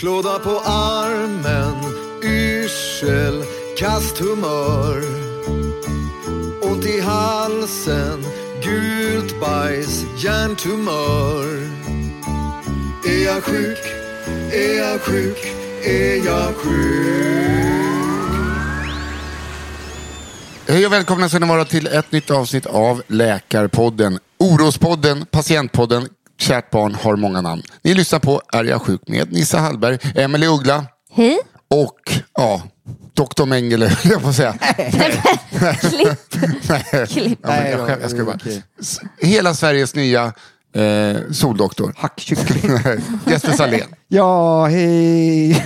Klåda på armen, yrsel, kast humör. Ont i halsen, gult bajs, hjärntumör. Är jag sjuk? Är jag sjuk? Är jag sjuk? Hej och välkomna ska ni vara till ett nytt avsnitt av Läkarpodden. Orospodden, Patientpodden, kärt barn har många namn. Ni lyssnar på Är jag sjuk med Nissa Hallberg, Emelie Uggla Hej. och ja, Doktor Mengele, jag att säga. Klipp. Nej, Klipp. Ja, men jag, skäm- jag ska bara. S- Hela Sveriges nya eh, soldoktor. Hackkyckling. Jesper Salén. Ja, hej.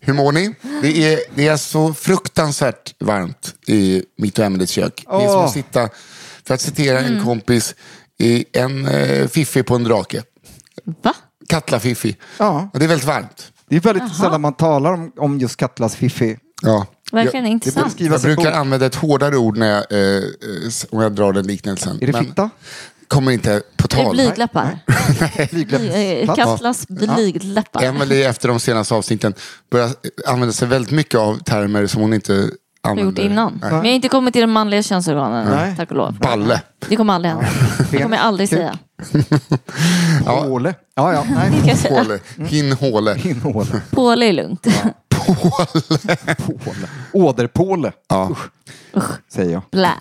Hur mår ni? Det är, det är så fruktansvärt varmt i mitt och Emelies kök. Det är som att sitta, för att citera en kompis, i en eh, fiffi på en drake. Va? Katla Fiffi. Ja. Och det är väldigt varmt. Det är väldigt sällan man talar om, om just Katlas Fiffi. Ja. Verkligen jag, intressant. jag en brukar använda ett hårdare ord när jag, eh, om jag drar den liknelsen. Är det Men fitta? kommer inte på tal. blygdläppar? Eh? Katlas blygdläppar. Emelie efter de senaste avsnitten börjar använda sig väldigt mycket av termer som hon inte använder. gjort innan. Nej. Men jag har inte kommit till de manliga könsorganen, Nej. tack och lov. Balle. Det kommer aldrig hända. Det kommer jag aldrig säga. Håle. Ja, ja. Nej. Jag säga. Håle. Påle är lugnt. Påle. Åderpåle. Ja. Säger jag. Blä.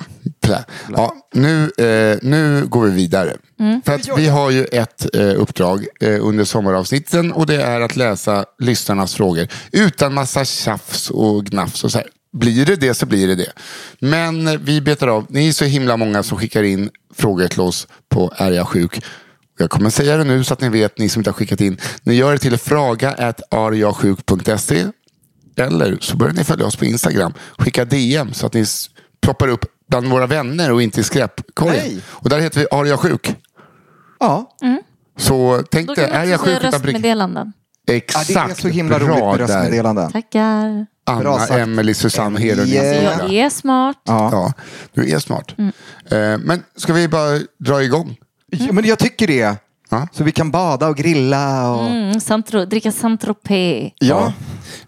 Plä. Ja, nu, eh, nu går vi vidare. Mm. För att vi har ju ett eh, uppdrag eh, under sommaravsnitten och det är att läsa lyssnarnas frågor utan massa tjafs och gnafs och så här. Blir det det så blir det det. Men vi betar av. Ni är så himla många som skickar in frågor till oss på Är jag sjuk? Jag kommer säga det nu så att ni vet, ni som inte har skickat in. Ni gör det till fraga.arjagsjuk.se eller så börjar ni följa oss på Instagram. Skicka DM så att ni ploppar upp bland våra vänner och inte i skräpkorgen. Nej. Och där heter vi jag sjuk? Ja. Så tänk dig, är jag sjuk utan prick? röstmeddelanden. ja, Exakt. det är så himla roligt med där. röstmeddelanden. Tackar. Anna. Emelie, Susanne, Hedlund. Yeah. Jag är smart. Ja. Ja, du är smart. Mm. Eh, Men ska vi bara dra igång? Ja, men jag tycker det. Ja. Så vi kan bada och grilla. Och... Mm, Santro, dricka Saint-Tropez. Ja.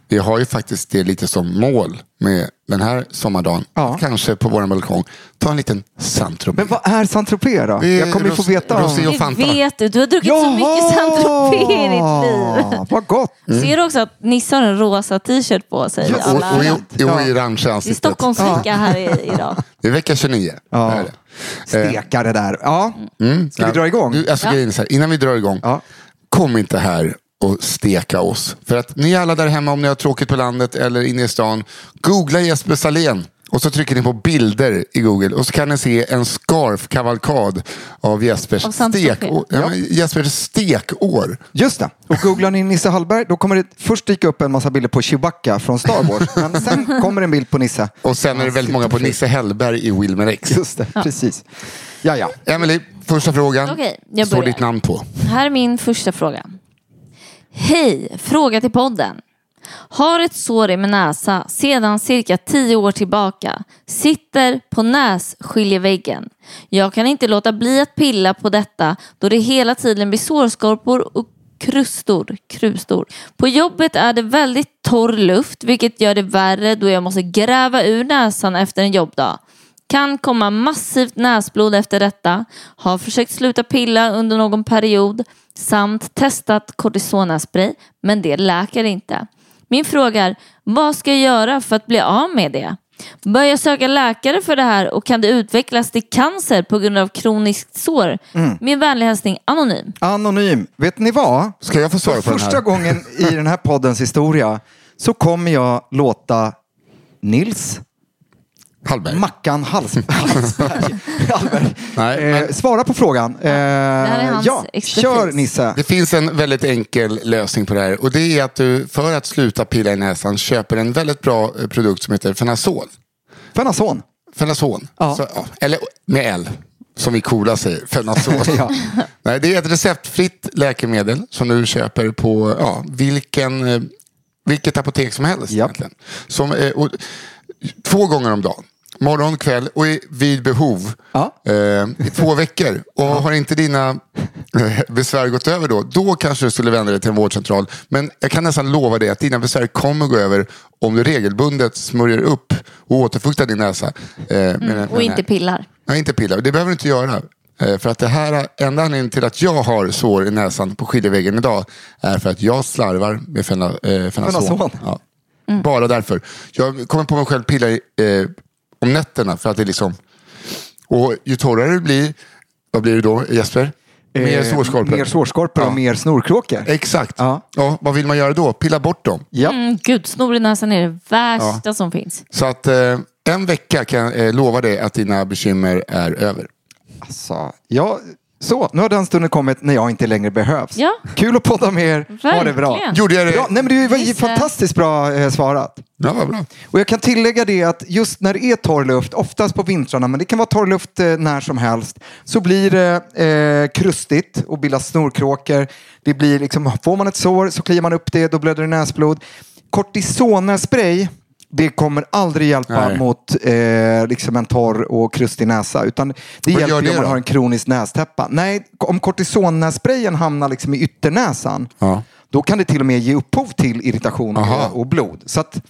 Vi har ju faktiskt det lite som mål med den här sommardagen. Ja. Kanske på vår balkong. Ta en liten Saint-Tropez. Men vad är Saint-Tropez då? Det är Jag kommer ju få ros- veta. rosé och Det Fanta. vet du. Du har druckit så mycket Saint-Tropez i ditt liv. Vad gott. Ser du också att Nisse har en rosa t-shirt på sig? Ja, Och, Alla- och, i- i orange Det är ansiktet. Stockholmsvecka här i, idag. Det är vecka 29. Ja. Det är det. Stekare där. Ja. Mm. Ska vi dra igång? Du, alltså, Ja. här, innan vi drar igång, Ja. kom inte här och steka oss. För att ni alla där hemma, om ni har tråkigt på landet eller inne i stan, googla Jesper Salén. Och så trycker ni på bilder i Google och så kan ni se en scarf-kavalkad av Jespers, Av Saint-Tropez. stekår. Ja. Jespers stekår. Just det. Och googlar ni Nisse Hallberg då kommer det först dyka upp en massa bilder på Chewbacca från Star Wars. Men sen kommer en bild på Nisse. Och sen är det väldigt många på Nisse Hellberg i Wilmer X. Just det, precis. Ja, ja. Emily, första frågan. Okej, jag Står ditt namn på. Här är min första fråga. Hej, fråga till podden. Har ett sår i min näsa sedan cirka tio år tillbaka. Sitter på nässkiljeväggen. Jag kan inte låta bli att pilla på detta då det hela tiden blir sårskorpor och krustor, krustor. På jobbet är det väldigt torr luft vilket gör det värre då jag måste gräva ur näsan efter en jobbdag. Kan komma massivt näsblod efter detta. Har försökt sluta pilla under någon period samt testat kortisonspray men det läker inte. Min fråga är, vad ska jag göra för att bli av med det? Bör jag söka läkare för det här och kan det utvecklas till cancer på grund av kroniskt sår? Min vänliga hälsning Anonym. Anonym. Vet ni vad? Ska jag få svara För på den här? första gången i den här poddens historia så kommer jag låta Nils Hallberg. Mackan Hals, Hallsberg, Hallberg Nej, eh, men- svara på frågan. Eh, här är hans ja, expertis. kör Nisse. Det finns en väldigt enkel lösning på det här och det är att du för att sluta pilla i näsan köper en väldigt bra eh, produkt som heter Fenazol. Fenason. Fenazon. Ja. Så, ja, eller med L, som vi coola säger. Fenazol. Ja. Nej, det är ett receptfritt läkemedel som du köper på ja, vilken, eh, vilket apotek som helst. Som, och, två gånger om dagen. Morgon, kväll och i- vid behov. Ja. Eh, I två veckor. Och har inte dina eh, besvär gått över då, då kanske du skulle vända dig till en vårdcentral. Men jag kan nästan lova dig att dina besvär kommer gå över om du regelbundet smörjer upp och återfuktar din näsa. Eh, Mm, Och den inte pillar. Ja, inte pillar. Det behöver du inte göra. Eh, För att det här, enda anledningen till att jag har sår i näsan på skiljeväggen idag är för att jag slarvar med fena, eh, Fenazon. Ja. Bara därför. Jag kommer på mig själv pilla i, eh, om nätterna för att det liksom... Och ju torrare det blir, vad blir det då Jesper? Mer Eh, sårskorpor. Mer sårskorpor och Ja. mer snorkråkor. Exakt. Ja. Ja. vad vill man göra då? Pilla bort dem. Ja. Mm, gud, snor i näsan är det värsta som finns. Så att eh, en vecka kan jag eh, lova dig att dina bekymmer är över. Alltså, ja, så, nu har den stunden kommit när jag inte längre behövs. Ja. Kul att podda med er. Ha det bra. Verkligen. Gjorde jag det? Ja, nej, men det var ju Nisse. fantastiskt bra eh, svarat. Ja, vad bra. Och jag kan tillägga det att just när det är torr luft, oftast på vintrarna, men det kan vara torr luft eh, när som helst, så blir det eh, krustigt och bildas snorkråkor. Det blir liksom, får man ett sår så kliar man upp det, då blöder det näsblod. Kortisonspray, det kommer aldrig hjälpa Nej. mot eh, liksom en torr och krustig näsa. Utan det Vad hjälper det om man då? har en kronisk nästäppa. Nej, om kortisonsprayen hamnar liksom i ytternäsan, Ja. då kan det till och med ge upphov till irritation Aha. och, och blod. Så att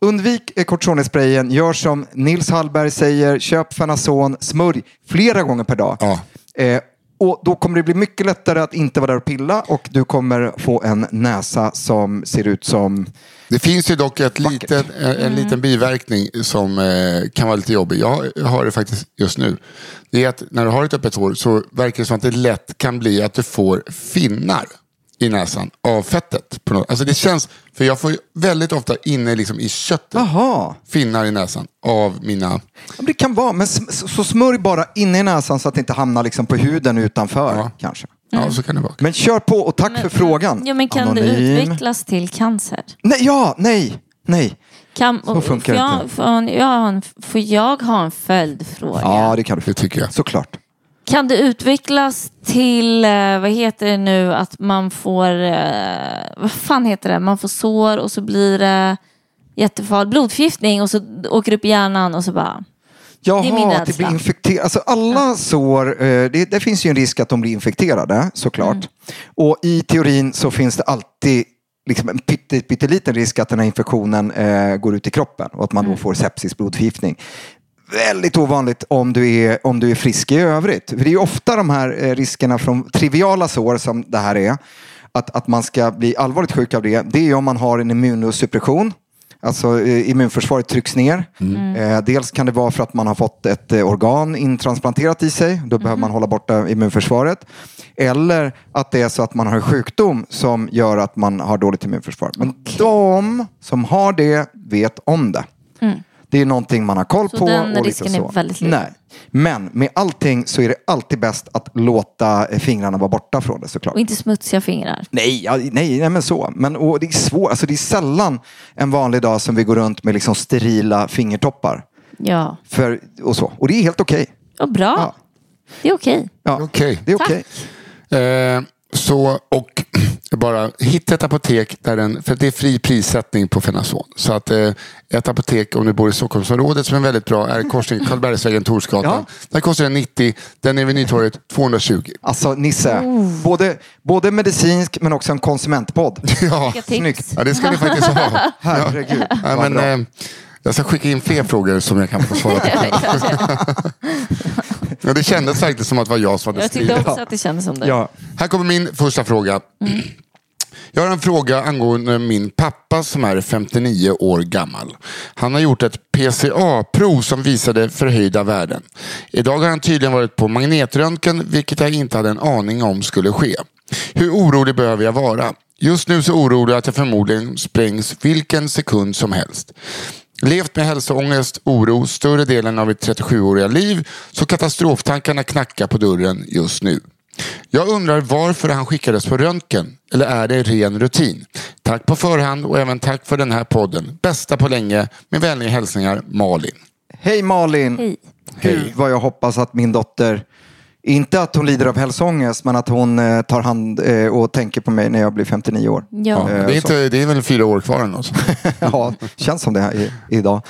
undvik eh, kortisonsprayen, gör som Nils Hallberg säger, köp Fenazon, smörj flera gånger per dag. Ja. Eh, och då kommer det bli mycket lättare att inte vara där och pilla och du kommer få en näsa som ser ut som... Det finns ju dock ett litet, en, en liten biverkning som eh, kan vara lite jobbig. Jag har det faktiskt just nu. Det är att när du har ett öppet hår så verkar det som att det lätt kan bli att du får finnar i näsan av fettet. På något. Alltså det känns, för jag får väldigt ofta inne liksom i köttet Jaha, finnar i näsan av mina... Ja, det kan vara. Men så smörj bara inne i näsan så att det inte hamnar liksom på huden utanför Ja. kanske. Ja, så kan det vara. Men kör på och tack för frågan. Ja, men kan det Anonym. utvecklas till cancer? Nej, ja, nej, nej. Kan, Så funkar får det jag, inte. får, jag ha en, får jag ha en följdfråga? Ja, det kan du. Det tycker jag. Såklart. Kan det utvecklas till, eh, vad heter det nu, att man får, eh, vad fan heter det, man får sår och så blir det jättefarligt, blodförgiftning och så åker det upp i hjärnan och så bara, är min Jaha, att det blir infekterat. Alltså alla sår, eh, det, det finns ju en risk att de blir infekterade såklart. Mm. Och i teorin så finns det alltid liksom en pytte, pytteliten risk att den här infektionen eh, går ut i kroppen och att man Mm. då får sepsis, blodförgiftning. Väldigt ovanligt om du, är, om du är frisk i övrigt. För det är ju ofta de här eh, riskerna från triviala sår som det här är. Att, att man ska bli allvarligt sjuk av det. Det är om man har en immunosuppression. Alltså eh, immunförsvaret trycks ner. Eh, dels kan det vara för att man har fått ett eh, organ intransplanterat i sig. Då behöver man hålla borta immunförsvaret. Eller att det är så att man har en sjukdom som gör att man har dåligt immunförsvar. Men de som har det vet om det. Det är någonting man har koll Så på. den och lite risken är så. väldigt liten. Nej. Men med allting så är det alltid bäst att låta eh, fingrarna vara borta från det såklart. och inte smutsiga fingrar. Nej, ja, nej, nej, men så. Men och det är svårt. Alltså, det är sällan en vanlig dag som vi går runt med liksom sterila fingertoppar. Ja, För, och, så. och det är helt okej. och bra. Ja. Det är okej. Ja, Okej. det är okej. Eh, så, och bara hitta ett apotek där den, för det är fri prissättning på Fenason. Så att eh, ett apotek om du bor i Stockholmsområdet som är väldigt bra är korsning Karlbergsvägen, Torsgatan. Ja. Där kostar den 90, den är vid Nytorget 220. Alltså Nisse, Oh. både, både medicinsk men också en konsumentpodd. Ja. Snyggt. ja det ska ni faktiskt ha. Herregud. Ja, vad men, bra. eh, jag ska skicka in fler frågor som jag kan få svara på. Ja, det kändes verkligen som att det var jag som hade Jag tyckte också att det kändes som det. ja. Här kommer min första fråga. Jag har en fråga angående min pappa som är 59 år gammal. Han har gjort ett PCA-prov som visade förhöjda värden. Idag har han tydligen varit på magnetröntgen vilket jag inte hade en aning om skulle ske. Hur orolig behöver jag vara? Just nu så orolig att jag förmodligen sprängs vilken sekund som helst. Levt med hälsoångest, oro större delen av mitt 37-åriga liv så katastroftankarna knackar på dörren just nu. Jag undrar varför han skickades på röntgen. Eller är det ren rutin? Tack på förhand och även tack för den här podden. Bästa på länge. Med vänliga hälsningar Malin. Hej Malin! Hej. Gud vad jag hoppas att min dotter, inte att hon lider av hälsoångest, men att hon eh, tar hand eh, och tänker på mig när jag blir 59 år. Ja, Ja. det, är inte, det är väl fyra år kvar sånt. ja, känns som det här i, idag.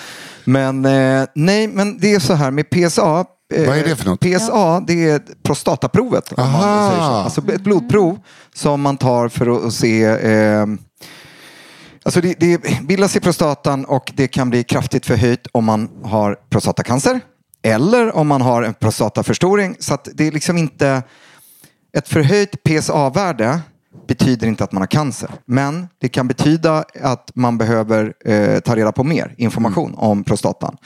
Men eh, nej, men det är så här med PSA. eh, Vad är det för något? PSA, det är prostataprovet. Om man Aha. säger så. Alltså ett blodprov som man tar för att, att se eh, Alltså det, det bildas i prostatan och det kan bli kraftigt förhöjt om man har prostatacancer eller om man har en prostataförstoring. Så att det är liksom inte ett förhöjt PSA-värde betyder inte att man har cancer. Men det kan betyda att man behöver eh, ta reda på mer information om prostatan.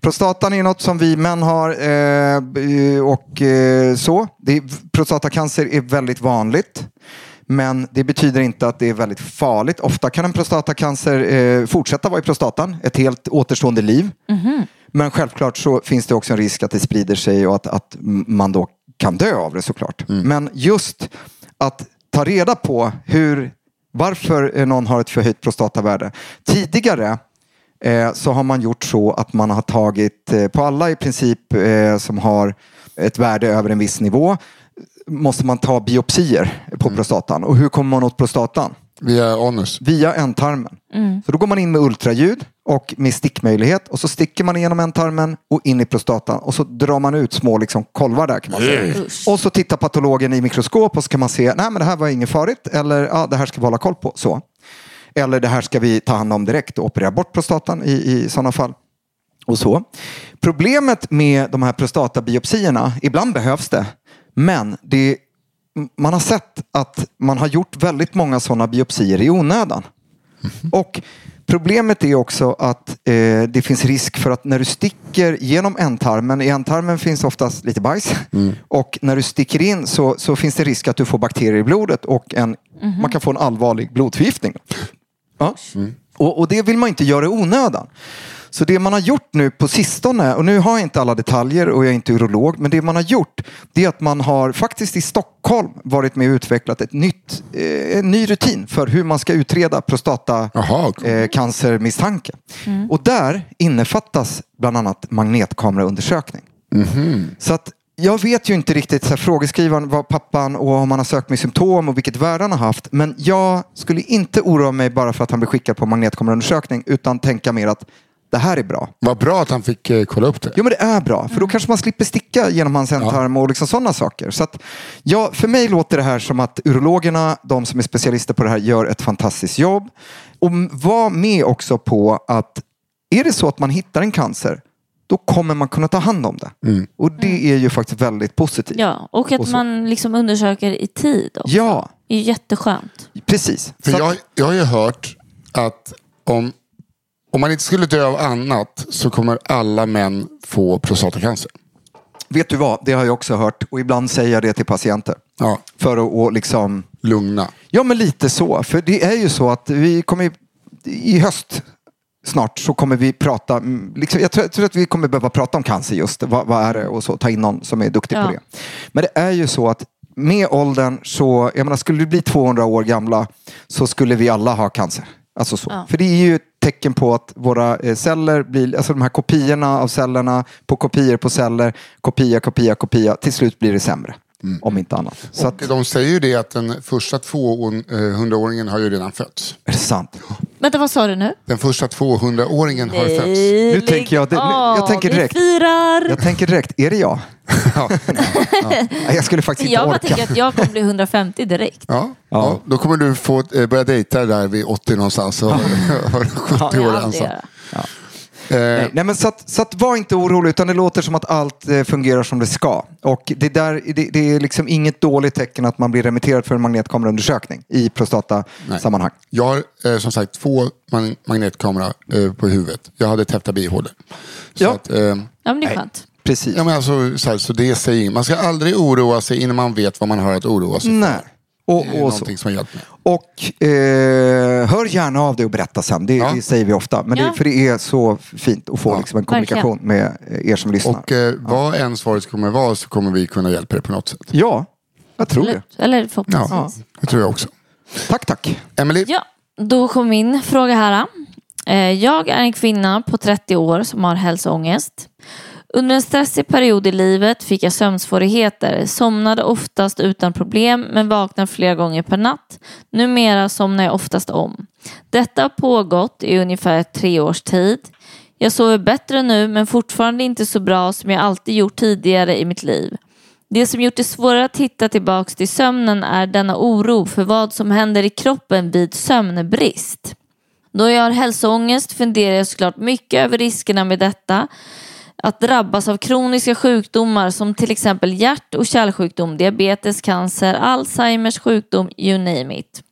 Prostatan är något som vi män har eh, och eh, så. Det är, prostatacancer är väldigt vanligt. Men det betyder inte att det är väldigt farligt. Ofta kan en prostatacancer eh, fortsätta vara i prostatan ett helt återstående liv. Men självklart så finns det också en risk att det sprider sig och att, att man då kan dö av det såklart. Men just att ta reda på hur, varför någon har ett förhöjt prostatavärde. Tidigare eh, så har man gjort så att man har tagit eh, på alla i princip eh, som har ett värde över en viss nivå måste man ta biopsier på prostatan. Och hur kommer man åt prostatan? Via anus. Via ändtarmen. Så då går man in med ultraljud och med stickmöjlighet och så sticker man igenom ändtarmen och in i prostatan och så drar man ut små liksom, kolvar där kan man säga. Usch. Och så tittar patologen i mikroskop och så kan man se, nej men det här var inget farligt eller ja, det här ska vi hålla koll på. Så. Eller det här ska vi ta hand om direkt och operera bort prostatan i, i sådana fall. Och så. Problemet med de här prostatabiopsierna, ibland behövs det, men det, man har sett att man har gjort väldigt många sådana biopsier i onödan. Och Problemet är också att eh, det finns risk för att när du sticker genom ändtarmen, i ändtarmen finns oftast lite bajs och när du sticker in så, så finns det risk att du får bakterier i blodet och en, man kan få en allvarlig blodförgiftning. Ja. Och, och det vill man inte göra i onödan. Så det man har gjort nu på sistone, och nu har jag inte alla detaljer och jag är inte urolog, men det man har gjort det är att man har faktiskt i Stockholm varit med och utvecklat ett nytt, eh, en ny rutin för hur man ska utreda cool. prostatacancermisstanke. Eh, cancermisstanke. Och där innefattas bland annat magnetkameraundersökning. Så att jag vet ju inte riktigt så här, frågeskrivaren vad pappan och om han har sökt med symptom och vilket värde han har haft. Men jag skulle inte oroa mig bara för att han blir skickad på magnetkameraundersökning utan tänka mer att det här är bra. Vad bra att han fick eh, kolla upp det. Jo men det är bra, för då kanske man slipper sticka genom hans ändtarm och liksom sådana saker. Så att, ja, för mig låter det här som att urologerna, de som är specialister på det här, gör ett fantastiskt jobb. Och var med också på att är det så att man hittar en cancer, då kommer man kunna ta hand om det. Och det är ju faktiskt väldigt positivt. Ja, och att Och man liksom undersöker i tid också. Ja, Det är ju jätteskönt. precis. För Så jag, jag har ju hört att om, om man inte skulle dö av annat så kommer alla män få prostatacancer. vet du vad, det har jag också hört och ibland säger jag det till patienter. Ja, För att och liksom lugna. Ja, men lite så. För det är ju så att vi kommer i höst snart så kommer vi prata, liksom, jag, tror, jag tror att vi kommer behöva prata om cancer just, vad, vad är det och så, ta in någon som är duktig Ja. på det. Men det är ju så att med åldern så, jag menar skulle vi bli 200 år gamla så skulle vi alla ha cancer. Alltså så. Ja. För det är ju ett tecken på att våra eh, celler blir, alltså de här kopiorna av cellerna på kopior på celler, kopia, kopia, kopia, till slut blir det sämre. Om inte annat. Så att, Och de säger ju det att den första 200-åringen har ju redan fötts. är det sant? Vänta, vad sa du nu? Den första 200-åringen har fötts. Nu tänker jag- det- jag tänker direkt. Vi firar! Jag tänker direkt, är det jag? Ja. Nej, Jag skulle faktiskt inte Jag orka. tänker att jag kommer bli 150 direkt. Ja. Ja. Då kommer du få eh, börja dejta där vid 80 någonstans och har 70 Det år kan Eh, Nej, nej, men så, att, så att var inte orolig, utan det låter som att allt eh, fungerar som det ska. Och det, där, det, det är liksom inget dåligt tecken att man blir remitterad för en magnetkameraundersökning i prostatasammanhang. Jag har eh, som sagt två mag- magnetkamera eh, på huvudet. Jag hade täppta bihålor. Så Ja. att, eh, Ja, men det är skönt. Precis. ja, men alltså, så, här, så det säger. Man ska aldrig oroa sig innan man vet vad man har att oroa sig Nej. för. Och, Det är och, så. någonting som har hjälpt mig. och eh, hör gärna av dig och berätta sen. Det, Ja. det säger vi ofta. Men Ja. det, för det är så fint att få liksom en kommunikation med eh, er som lyssnar. Och eh, vad än svaret kommer vara så kommer vi kunna hjälpa dig på något sätt. ja, jag tror det. Eller, eller förhoppningsvis. Ja, det tror jag också. Tack, tack. Emily? Ja, då kom min fråga här. Eh, Jag är en kvinna på 30 år som har hälsoångest. Under en stressig period i livet fick jag sömnsvårigheter, somnade oftast utan problem men vaknar flera gånger per natt. Numera somnar jag oftast om. Detta har pågått i ungefär tre års tid. Jag sover bättre nu men fortfarande inte så bra som jag alltid gjort tidigare i mitt liv. Det som gjort det svårare att hitta tillbaks till sömnen är denna oro för vad som händer i kroppen vid sömnbrist. Då jag har hälsoångest funderar jag såklart mycket över riskerna med detta. Att drabbas av kroniska sjukdomar som till exempel hjärt och kärlsjukdom, diabetes, cancer, Alzheimers sjukdom, you name it.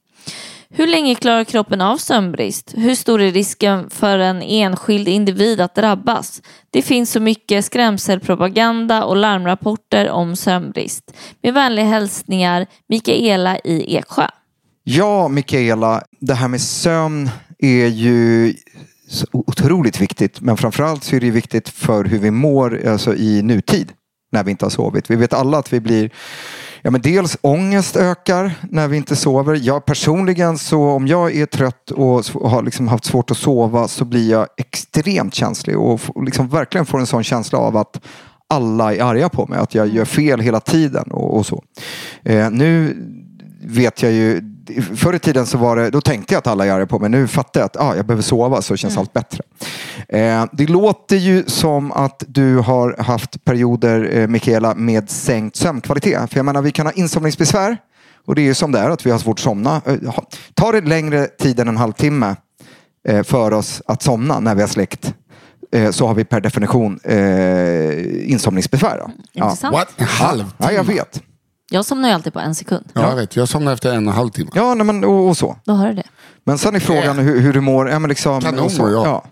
Hur länge klarar kroppen av sömnbrist? Hur stor är risken för en enskild individ att drabbas? Det finns så mycket skrämselpropaganda och larmrapporter om sömnbrist. Med vänliga hälsningar Mikaela i Eksjö. Ja, Mikaela, det här med sömn är ju otroligt viktigt. Men framförallt så är det viktigt för hur vi mår alltså i nutid när vi inte har sovit. Vi vet alla att vi blir Ja, men dels ångest ökar när vi inte sover. Jag personligen, så om jag är trött och har liksom haft svårt att sova så blir jag extremt känslig och liksom verkligen får en sån känsla av att alla är arga på mig, att jag gör fel hela tiden och, och så. Eh, nu vet jag ju, förr i tiden så var det, då tänkte jag att alla är arga på mig. Nu fattar jag att ah, jag behöver sova så känns allt bättre. Eh, det låter ju som att du har haft perioder, eh, Mikaela, med sänkt sömnkvalitet. För jag menar, vi kan ha insomningsbesvär och det är ju som det är, att vi har svårt att somna. Eh, tar det längre tid än en halvtimme eh, för oss att somna när vi har släckt eh, så har vi per definition eh, insomningsbesvär. Ja. Intressant. What? En halv? ja, jag vet. Jag somnar ju alltid på en sekund. Ja, jag vet. Jag somnade efter en och en halv timme. Ja, nej, men, och, och så. Då har du det. Men sen är frågan hur, hur du mår. Ja, men liksom, Kanon och så. mår jag. Ja.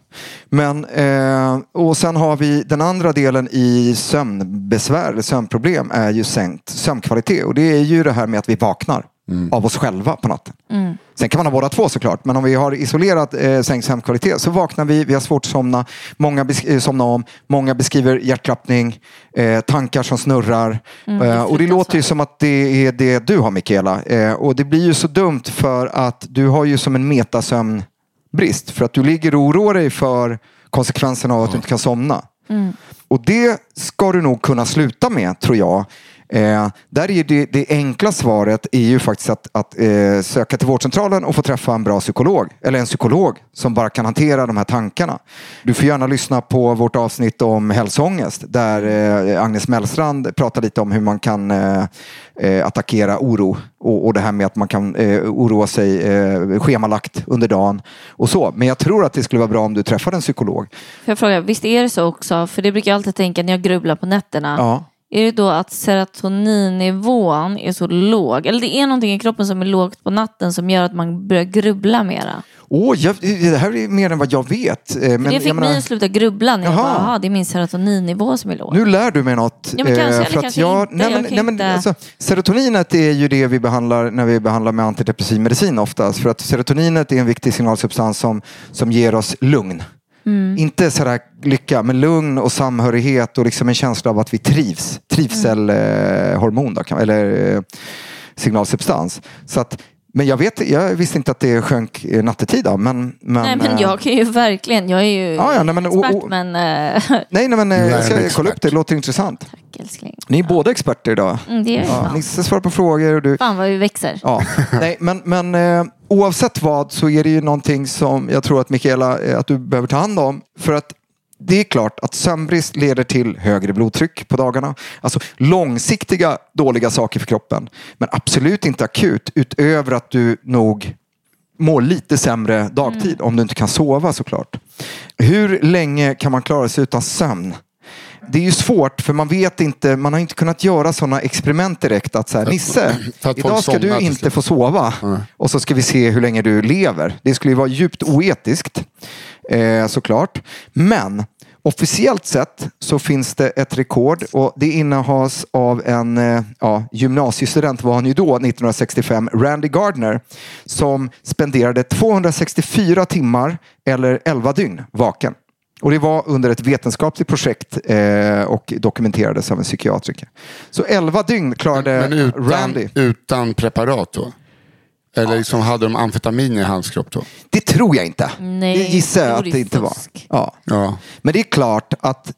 Men, eh, och sen har vi den andra delen i sömnbesvär, eller sömnproblem, är ju sänkt sömnkvalitet. Och det är ju det här med att vi vaknar Mm. av oss själva på natten. Mm. Sen kan man ha båda två såklart, men om vi har isolerat eh, sänkt sömnkvalitet så vaknar vi, vi har svårt att somna, många besk- eh, somna om, många beskriver hjärtklappning, eh, tankar som snurrar. Mm, eh, och det låter ju som att det är det du har Mikaela. Eh, och det blir ju så dumt för att du har ju som en metasömnbrist. För att du ligger och oroar dig för konsekvenserna av att du inte kan somna. Och det ska du nog kunna sluta med, tror jag. Eh, där är det, det enkla svaret är ju faktiskt att, att eh, söka till vårdcentralen och få träffa en bra psykolog. Eller en psykolog som bara kan hantera de här tankarna. Du får gärna lyssna på vårt avsnitt om hälsoångest där eh, Agnes Mellstrand pratar lite om hur man kan eh, eh, attackera oro. Och, och det här med att man kan eh, oroa sig schemalagt under dagen och så. Men jag tror att det skulle vara bra om du träffade en psykolog. Får jag fråga, visst är det så också? För det brukar jag alltid tänka när jag grubblar på nätterna. Ja. Är det då att serotoninnivån är så låg? Eller det är någonting i kroppen som är lågt på natten som gör att man börjar grubbla mera? Åh, jag, det här är mer än vad jag vet. Eh, Men det fick menar, mig att sluta grubbla när jag Jaha. bara, aha, det är min serotoninnivå som är låg. nu lär du mig något. Ja, men kanske, eh, eller för att kanske jag, inte. nej, men, Jag kan nej, men, inte- alltså, serotoninet är ju det vi behandlar när vi behandlar med antidepressiv medicin oftast. För att serotoninet är en viktig signalsubstans som, som ger oss lugn. Mm. Inte sådär lycka, men lugn och samhörighet och liksom en känsla av att vi trivs. Trivselhormon, mm. eh, eller eh, signalsubstans. Så att men jag, vet, jag visste inte att det sjönk eh, nattetid. Då, men, men, nej, men eh, jag kan ju verkligen, jag är ju Ja, ja, nej, men- expert och- och- men... eh, Nej, nej men jag ska kolla upp det. Det låter intressant. tack älskling. Ni är båda experter idag. Mm, det är Ja, ja, Nisse svarar på frågor och du... Fan vad vi växer. Ja, nej, men, men eh, oavsett vad så är det ju någonting som jag tror att Mikaela, eh, att du behöver ta hand om. För att det är klart att sömnbrist leder till högre blodtryck på dagarna. Alltså långsiktiga dåliga saker för kroppen. Men absolut inte akut utöver att du nog mår lite sämre dagtid om du inte kan sova såklart. Hur länge kan man klara sig utan sömn? Det är ju svårt för man vet inte, man har inte kunnat göra sådana experiment direkt att så här, Nisse, idag ska du inte slut." få sova och så ska vi se hur länge du lever. Det skulle ju vara djupt oetiskt eh, såklart. Men officiellt sett så finns det ett rekord och det innehas av en eh, ja, gymnasiestudent var han ju då, 1965, Randy Gardner, som spenderade 264 timmar eller 11 dygn vaken. Och det var under ett vetenskapligt projekt eh, och dokumenterades av en psykiatriker. Så 11 dygn klarade Men utan, Randy. utan preparat då? Eller liksom hade de amfetamin i hans kropp då? Det tror jag inte. Nej, det gissar jag att det inte var. Ja. Ja. Men det är klart att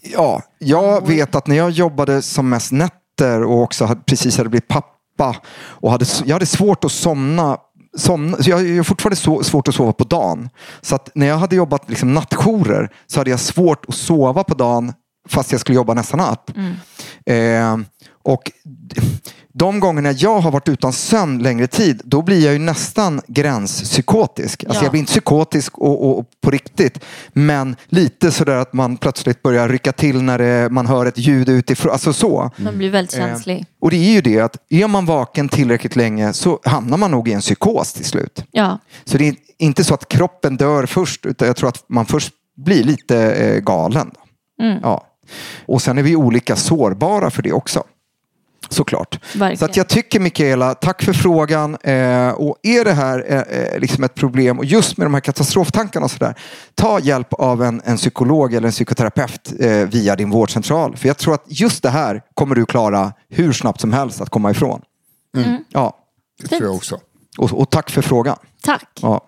ja, jag vet att när jag jobbade som mest nätter och också hade, precis hade blivit pappa och hade, jag hade svårt att somna Somna, så jag har fortfarande så, svårt att sova på dagen. Så att när jag hade jobbat liksom nattjourer så hade jag svårt att sova på dagen fast jag skulle jobba nästa natt. Eh, och de gångerna jag har varit utan sömn längre tid, då blir jag ju nästan gränspsykotisk. Alltså Ja. jag blir inte psykotisk och, och, och på riktigt, men lite sådär att man plötsligt börjar rycka till när det, man hör ett ljud utifrån. Alltså så. Man blir väldigt Eh, känslig. Och det är ju det att är man vaken tillräckligt länge så hamnar man nog i en psykos till slut. Ja. Så det är inte så att kroppen dör först, utan jag tror att man först blir lite eh, galen. Ja. Och sen är vi olika sårbara för det också. Såklart. Verkligen. Så att jag tycker Mikaela, tack för frågan. Eh, och är det här eh, eh, liksom ett problem och just med de här katastroftankarna och sådär. Ta hjälp av en, en psykolog eller en psykoterapeut eh, via din vårdcentral. För jag tror att just det här kommer du klara hur snabbt som helst att komma ifrån. Ja. Det tror jag också. Och, och tack för frågan. Tack. Ja.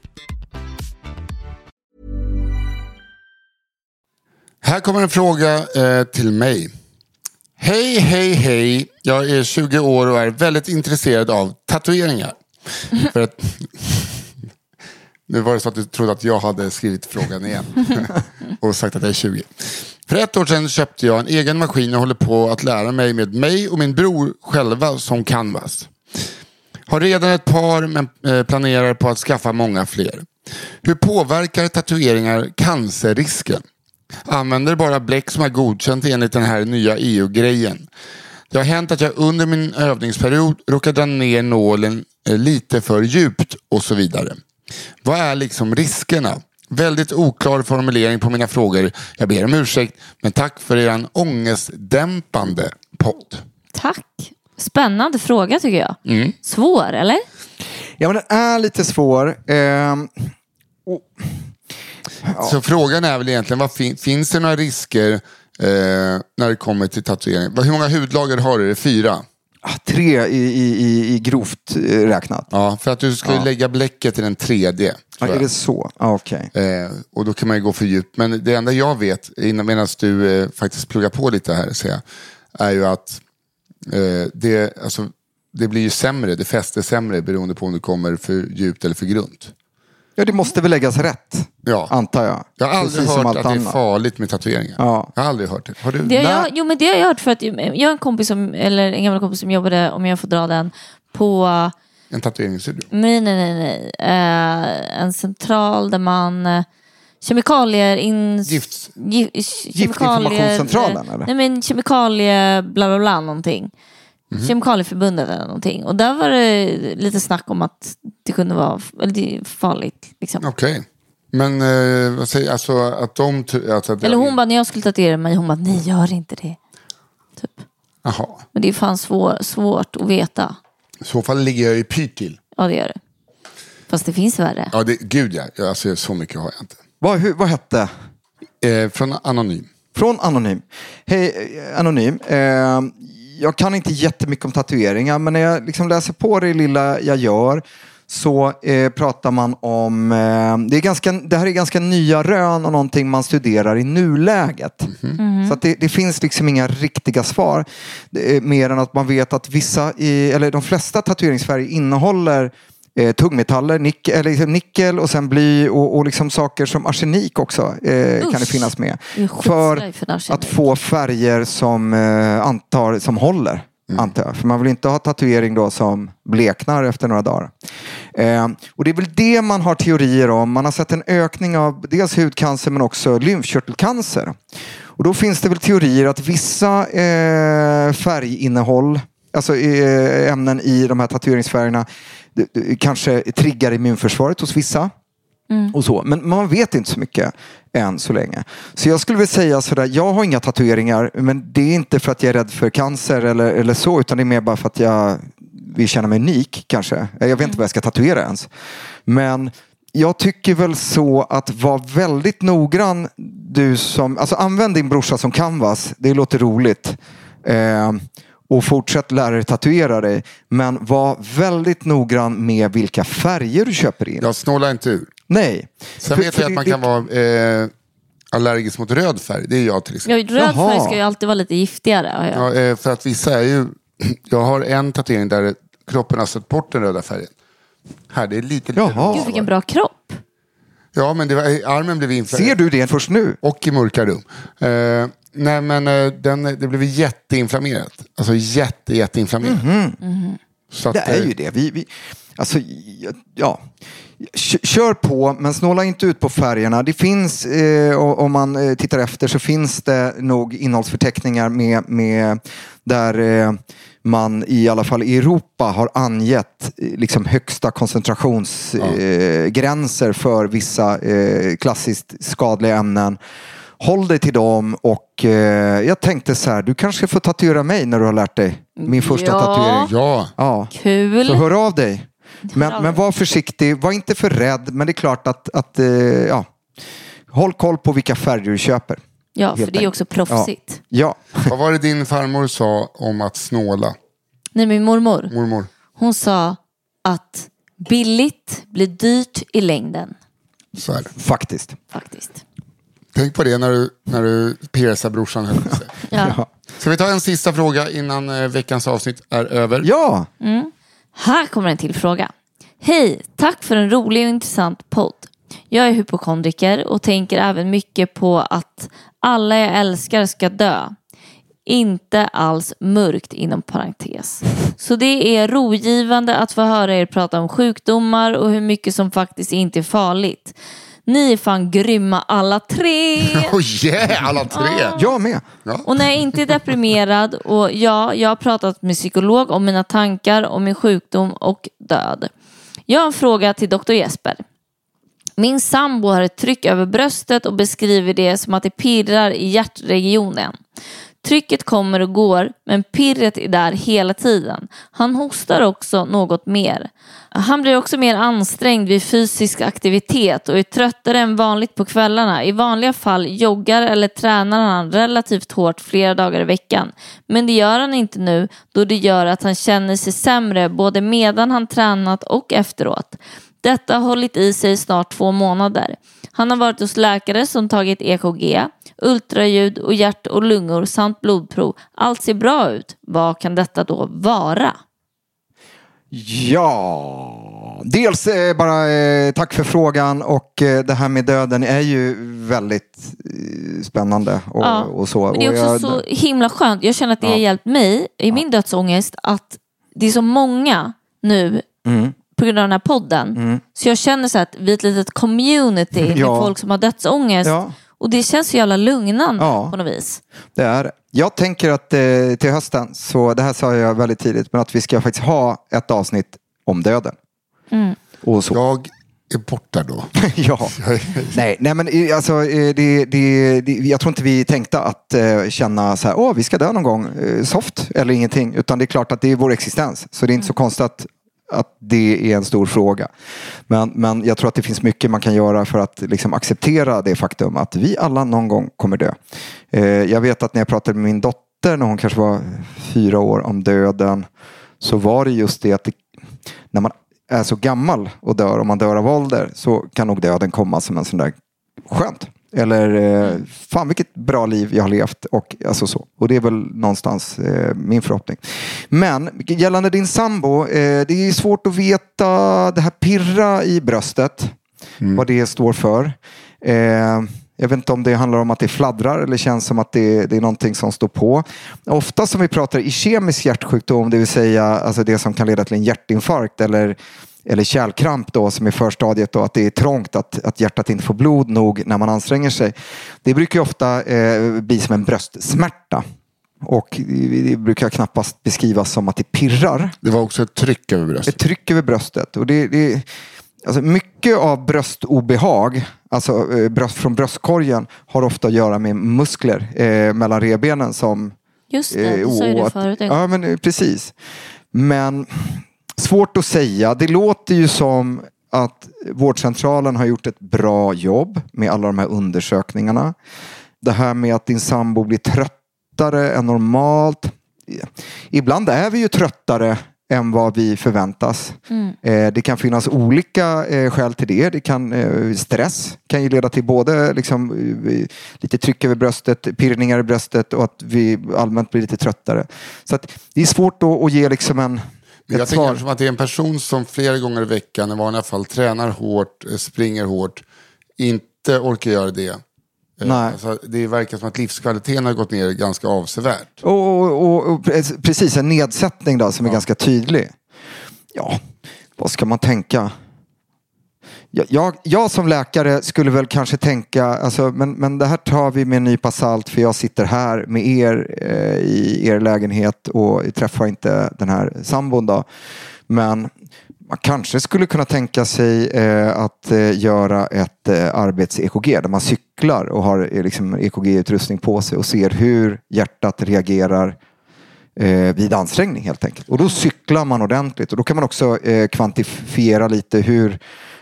Här kommer en fråga eh, till mig. Hej, hej, hej. Jag är 20 år och är väldigt intresserad av tatueringar. För att... Nu var det så att du trodde att jag hade skrivit frågan igen. och sagt att jag är 20. För ett år sedan köpte jag en egen maskin och håller på att lära mig med mig och min bror själva som canvas. Har redan ett par men eh, planerar på att skaffa många fler. Hur påverkar tatueringar cancerrisken? Använder bara bläck som är godkänt enligt den här nya EU-grejen. Det har hänt att jag under min övningsperiod råkar dra ner nålen eh, lite för djupt och så vidare. Vad är liksom riskerna? Väldigt oklar formulering på mina frågor. Jag ber om ursäkt, men tack för er ångestdämpande podd. Tack. Spännande fråga tycker jag. Mm. Svår, eller? Ja, men den är lite svår. Ehm, och, Så frågan är väl egentligen, vad fin- finns det några risker eh, när det kommer till tatuering? Hur många hudlager har du? Är det fyra? ah, tre i, i, i, grovt eh, räknat. Ja, för att du ska Ja. lägga bläcket i den tredje. Ja, är det så? Ah, Okej. Eh, och då kan man ju gå för djupt. Men det enda jag vet, innan- medan du eh, faktiskt pluggar på lite här, ser jag, är ju att eh, det, alltså, det blir ju sämre, det fäster sämre beroende på om du kommer för djupt eller för grunt. Ja, det måste väl läggas rätt, Ja. antar jag. Jag har aldrig Precis hört att det är annat. farligt med tatueringar. Ja. Jag har aldrig hört det. Har du? Det har jag, jo, men det har jag hört för att jag har en kompis som, eller en gammal kompis som jobbade, om jag får dra den, på En tatueringsstudio? Nej, nej, nej. nej. Eh, en central där man... eh, kemikalier... In, Gift. gi, Giftinformationscentralen, eller? Nej, men kemikalie... Bla, bla, bla, någonting. Mhm. Kemikalieförbundet eller någonting. Och där var det lite snack om att det kunde vara eller det är farligt. Liksom. Okej. Men eh, vad säger alltså att de... tu- Alltså, att Eller hon bara, när jag skulle tatuera mig, hon bara, nej gör inte det. Typ. Jaha. Men det är fan svår, svårt att veta. I så fall ligger jag i pyrt till. Ja, det gör det. Fast det finns värre. Ja, det, gud ja. Ja, Alltså, så mycket har jag inte. Vad, hur, vad hette? Eh, från Anonym. Från Anonym. Hej eh, Anonym. Eh, jag kan inte jättemycket om tatueringar men när jag liksom läser på det lilla jag gör så eh, pratar man om, eh, det, är ganska, det här är ganska nya rön och någonting man studerar i nuläget. Så att det, det finns liksom inga riktiga svar. Det är mer än att man vet att vissa, i, eller de flesta tatueringsfärger innehåller eh, tungmetaller, nick, eller liksom nickel och sen bly och, och liksom saker som arsenik också eh, kan det finnas med. För för att få färger som, eh, antar, som håller. Antar jag. För man vill inte ha tatuering då som bleknar efter några dagar. Eh, och det är väl det man har teorier om. Man har sett en ökning av dels hudcancer men också lymfkörtelcancer. Och då finns det väl teorier att vissa eh, färginnehåll, alltså eh, ämnen i de här tatueringsfärgerna, kanske triggar immunförsvaret hos vissa. Och så. Men man vet inte så mycket än så länge. Så jag skulle vilja säga sådär, jag har inga tatueringar men det är inte för att jag är rädd för cancer eller, eller så utan det är mer bara för att jag vill känna mig unik kanske. Jag vet inte vad jag ska tatuera ens. Men jag tycker väl så att vara väldigt noggrann du som, alltså använd din brorsa som canvas, det låter roligt. Eh, och fortsätt lära dig tatuera dig. Men var väldigt noggrann med vilka färger du köper in. Jag snålar inte ur. Nej. Sen För- vet jag att man det- kan vara eh, allergisk mot röd färg. Det är jag till exempel. Ja, röd Jaha. färg ska ju alltid vara lite giftigare. har jag. Ja, eh, för att vissa är ju... Jag har en tatuering där kroppen har satt bort den röda färgen. Här, det är lite, lite Jaha. Gud vilken bra kropp. Ja, men det var, armen blev inflammerad. Ser du det först nu? Och i mörka rum. Eh, nej, men eh, den, det blev jätteinflammerat. Alltså jätte, jätteinflammerat. Så att, Det är eh, ju det. Vi, vi, alltså, ja. Kör på, men snåla inte ut på färgerna. Det finns, eh, om man eh, tittar efter, så finns det nog innehållsförteckningar med, med där eh, man i alla fall i Europa har angett eh, liksom högsta koncentrationsgränser eh, gränser för vissa eh, klassiskt skadliga ämnen. Håll dig till dem och eh, jag tänkte så här, du kanske får tatuera mig när du har lärt dig min första Ja. tatuering. Ja, Ja. Kul. Så hör av dig. Men, men var försiktig, var inte för rädd. Men det är klart att, att eh, ja. håll koll på vilka färger du köper. ja, för helt det är ju också proffsigt. Ja, vad var det din farmor sa om att snåla? Nej, min mormor, Mormor. hon sa att billigt blir dyrt i längden. Så är det. faktiskt. Faktiskt. Tänk på det när du, när du piercar brorsan. Ja. Ska vi ta en sista fråga innan eh, veckans avsnitt är över? Ja, Här kommer en till fråga. Hej, tack för en rolig och intressant podd. Jag är hypokondriker och tänker även mycket på att alla jag älskar ska dö. Inte alls mörkt inom parentes. Så det är rogivande att få höra er prata om sjukdomar och hur mycket som faktiskt inte är farligt. Ni är fan grymma alla tre! Oh yeah, alla tre! jag med. Och när jag inte är deprimerad och ja, jag har pratat med psykolog om mina tankar om min sjukdom och död. Jag har en fråga till doktor Jesper. Min sambo har ett tryck över bröstet och beskriver det som att det pirrar i hjärtregionen. Trycket kommer och går, men pirret är där hela tiden. Han hostar också något mer. Han blir också mer ansträngd vid fysisk aktivitet och är tröttare än vanligt på kvällarna. I vanliga fall joggar eller tränar han relativt hårt flera dagar i veckan. Men det gör han inte nu då det gör att han känner sig sämre både medan han tränat och efteråt. Detta har hållit i sig i snart två månader. Han har varit hos läkare som tagit EKG, ultraljud och hjärt och lungor samt blodprov. Allt ser bra ut. Vad kan detta då vara? Ja, dels eh, bara eh, tack för frågan och eh, det här med döden är ju väldigt eh, spännande och, Ja, och så. Men det är också jag- så himla skönt. Jag känner att det har Ja. hjälpt mig i min dödsångest att det är så många nu Mm. på grund av den här podden. Så jag känner så att vi är ett litet community med Ja. folk som har dödsångest. Och det känns så jävla lugnande Ja. på något vis. Det är. Jag tänker att eh, till hösten, så det här sa jag väldigt tidigt, men att vi ska faktiskt ha ett avsnitt om döden. Mm. Och så. Jag är borta då. ja. Nej, nej, men eh, alltså, eh, det, det, det, jag tror inte vi tänkte att eh, känna så här, åh, vi ska dö någon gång, eh, soft eller ingenting. Utan det är klart att det är vår existens. Så det är inte så konstigt att, att det är en stor fråga. Men, men jag tror att det finns mycket man kan göra för att liksom, acceptera det faktum att vi alla någon gång kommer dö. Eh, jag vet att när jag pratade med min dotter när hon kanske var fyra år om döden så var det just det att det, när man är så gammal och dör, om man dör av ålder, så kan nog döden komma som en sån där skönt. Eller eh, fan vilket bra liv jag har levt. Och, alltså så. och det är väl någonstans eh, min förhoppning. Men gällande din sambo, eh, det är svårt att veta det här pirra i bröstet. Vad det står för. Eh, jag vet inte om det handlar om att det fladdrar eller känns som att det, det är någonting som står på. Ofta som vi pratar i kemisk hjärtsjukdom, det vill säga alltså det som kan leda till en hjärtinfarkt eller, eller kärlkramp då, som är förstadiet, då, att det är trångt, att, att hjärtat inte får blod nog när man anstränger sig. Det brukar ju ofta eh, bli som en bröstsmärta. Och det brukar knappast beskrivas som att det pirrar Det var också ett tryck över bröstet. ett tryck över bröstet. Och det, det, alltså mycket av bröstobehag, alltså eh, bröst, från bröstkorgen, har ofta att göra med muskler eh, mellan revbenen som... Just det, du sa ju det förut. Ja, men eh, precis. Men svårt att säga. Det låter ju som att vårdcentralen har gjort ett bra jobb med alla de här undersökningarna. Det här med att din sambo blir tröttare än normalt. Ibland är vi ju tröttare än vad vi förväntas. Eh, det kan finnas olika eh, skäl till det. det kan, eh, stress kan ju leda till både liksom, lite tryck över bröstet, pirrningar i bröstet och att vi allmänt blir lite tröttare. Så det är svårt att ge liksom en, Jag ett tänker svar. som att det är en person som flera gånger i veckan i vanliga fall tränar hårt, eh, springer hårt, inte orkar göra det. Eh, Nej. Alltså, det verkar som att livskvaliteten har gått ner ganska avsevärt. Och, och, och, och pre- precis, en nedsättning då som är ganska tydlig. Ja, vad ska man tänka? Jag, jag, som läkare skulle väl kanske tänka, alltså, men, men det här tar vi med en nypa salt för jag sitter här med er eh, i er lägenhet och träffar inte den här sambon då. Men man kanske skulle kunna tänka sig eh, att eh, göra ett eh, arbets-EKG där man cyklar och har eh, liksom, EKG-utrustning på sig och ser hur hjärtat reagerar eh, vid ansträngning helt enkelt. Och då cyklar man ordentligt och då kan man också eh, kvantifiera lite hur,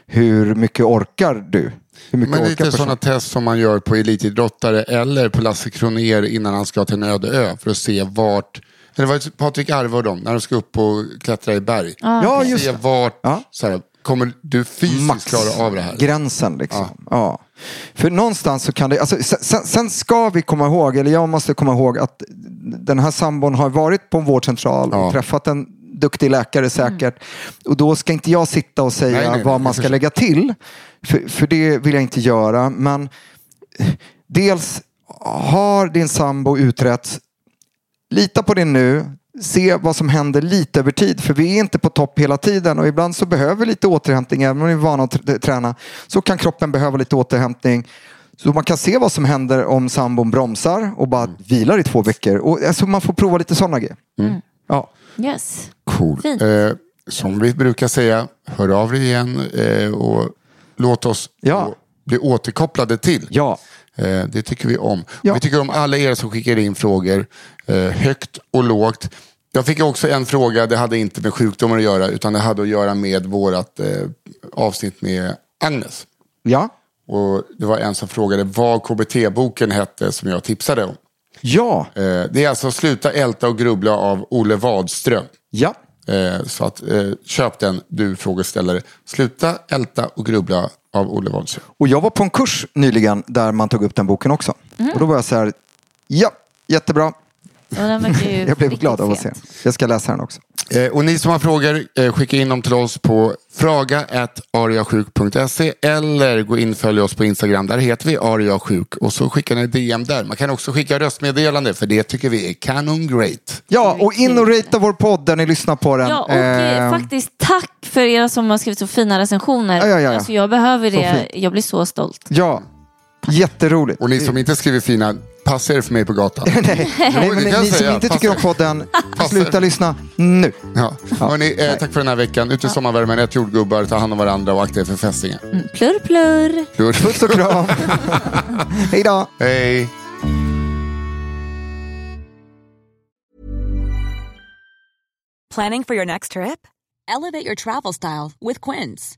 hur mycket orkar du? Hur mycket Men orkar lite sådana test som man gör på elitidrottare eller på Lasse Kronér innan han ska till en öde ö för att se vart, eller var det Patrik Arve och dem, när de ska upp och klättra i berg. Ja, just se vart, Ja. så här, kommer du fysiskt klara av det här? gränsen liksom. Ja. För någonstans så kan det, alltså, sen, sen ska vi komma ihåg, eller jag måste komma ihåg att den här sambon har varit på en vårdcentral och träffat en duktig läkare säkert. Och då ska inte jag sitta och säga Nej, nej, nej, vad man ska förstår. lägga till. För, för det vill jag inte göra. Men dels har din sambo utretts. Lita på det nu. Se vad som händer lite över tid. För vi är inte på topp hela tiden och ibland så behöver vi lite återhämtning. Även om vi är vana att tr- träna så kan kroppen behöva lite återhämtning. Så man kan se vad som händer om sambon bromsar och bara vilar i två veckor. Och, alltså, man får prova lite sådana grejer. Ja. Yes. Cool. Fint. Eh, som vi brukar säga, hör av dig igen eh, och låt oss Ja. bli återkopplade till. Ja. Eh, det tycker vi om. Ja. Vi tycker om alla er som skickar in frågor, eh, högt och lågt. Jag fick också en fråga, det hade inte med sjukdomar att göra, utan det hade att göra med vårt eh, avsnitt med Agnes. Ja. Och det var en som frågade vad KBT-boken hette som jag tipsade om. Ja. Eh, det är alltså Sluta älta och grubbla av Olle Wadström. Ja. Eh, så att, eh, köp den, du frågeställare. Sluta älta och grubbla av Olle Wadström. Och jag var på en kurs nyligen där man tog upp den boken också. Och då var jag så här, ja, jättebra. Jag blev glad av att se. Jag ska läsa den också. Eh, och ni som har frågor, eh, skicka in dem till oss på fraga.ariasjuk.se eller gå in och följ oss på Instagram. Där heter vi ariasjuk och så skickar ni DM där. Man kan också skicka röstmeddelande för det tycker vi är kanon great. Ja, och in och ratea vår podd där ni lyssnar på den. Ja, och eh, Eh, faktiskt tack för er som har skrivit så fina recensioner. Ja, ja, ja. Alltså, jag behöver det. Jag blir så stolt. Ja, jätteroligt. Och ni som inte skriver fina, passa er för mig på gatan. Nej, men ni, ni som inte tycker om podden, sluta lyssna nu. Ja. Hörrni, eh, tack för den här veckan. Ut i sommarvärmen, ät jordgubbar, ta hand om varandra och akta er för fästingar. Mm. Plurr, plurr. Puss. Puss och kram. Hej då. Hej. Planning for your next trip? Elevate your travel style with Quince.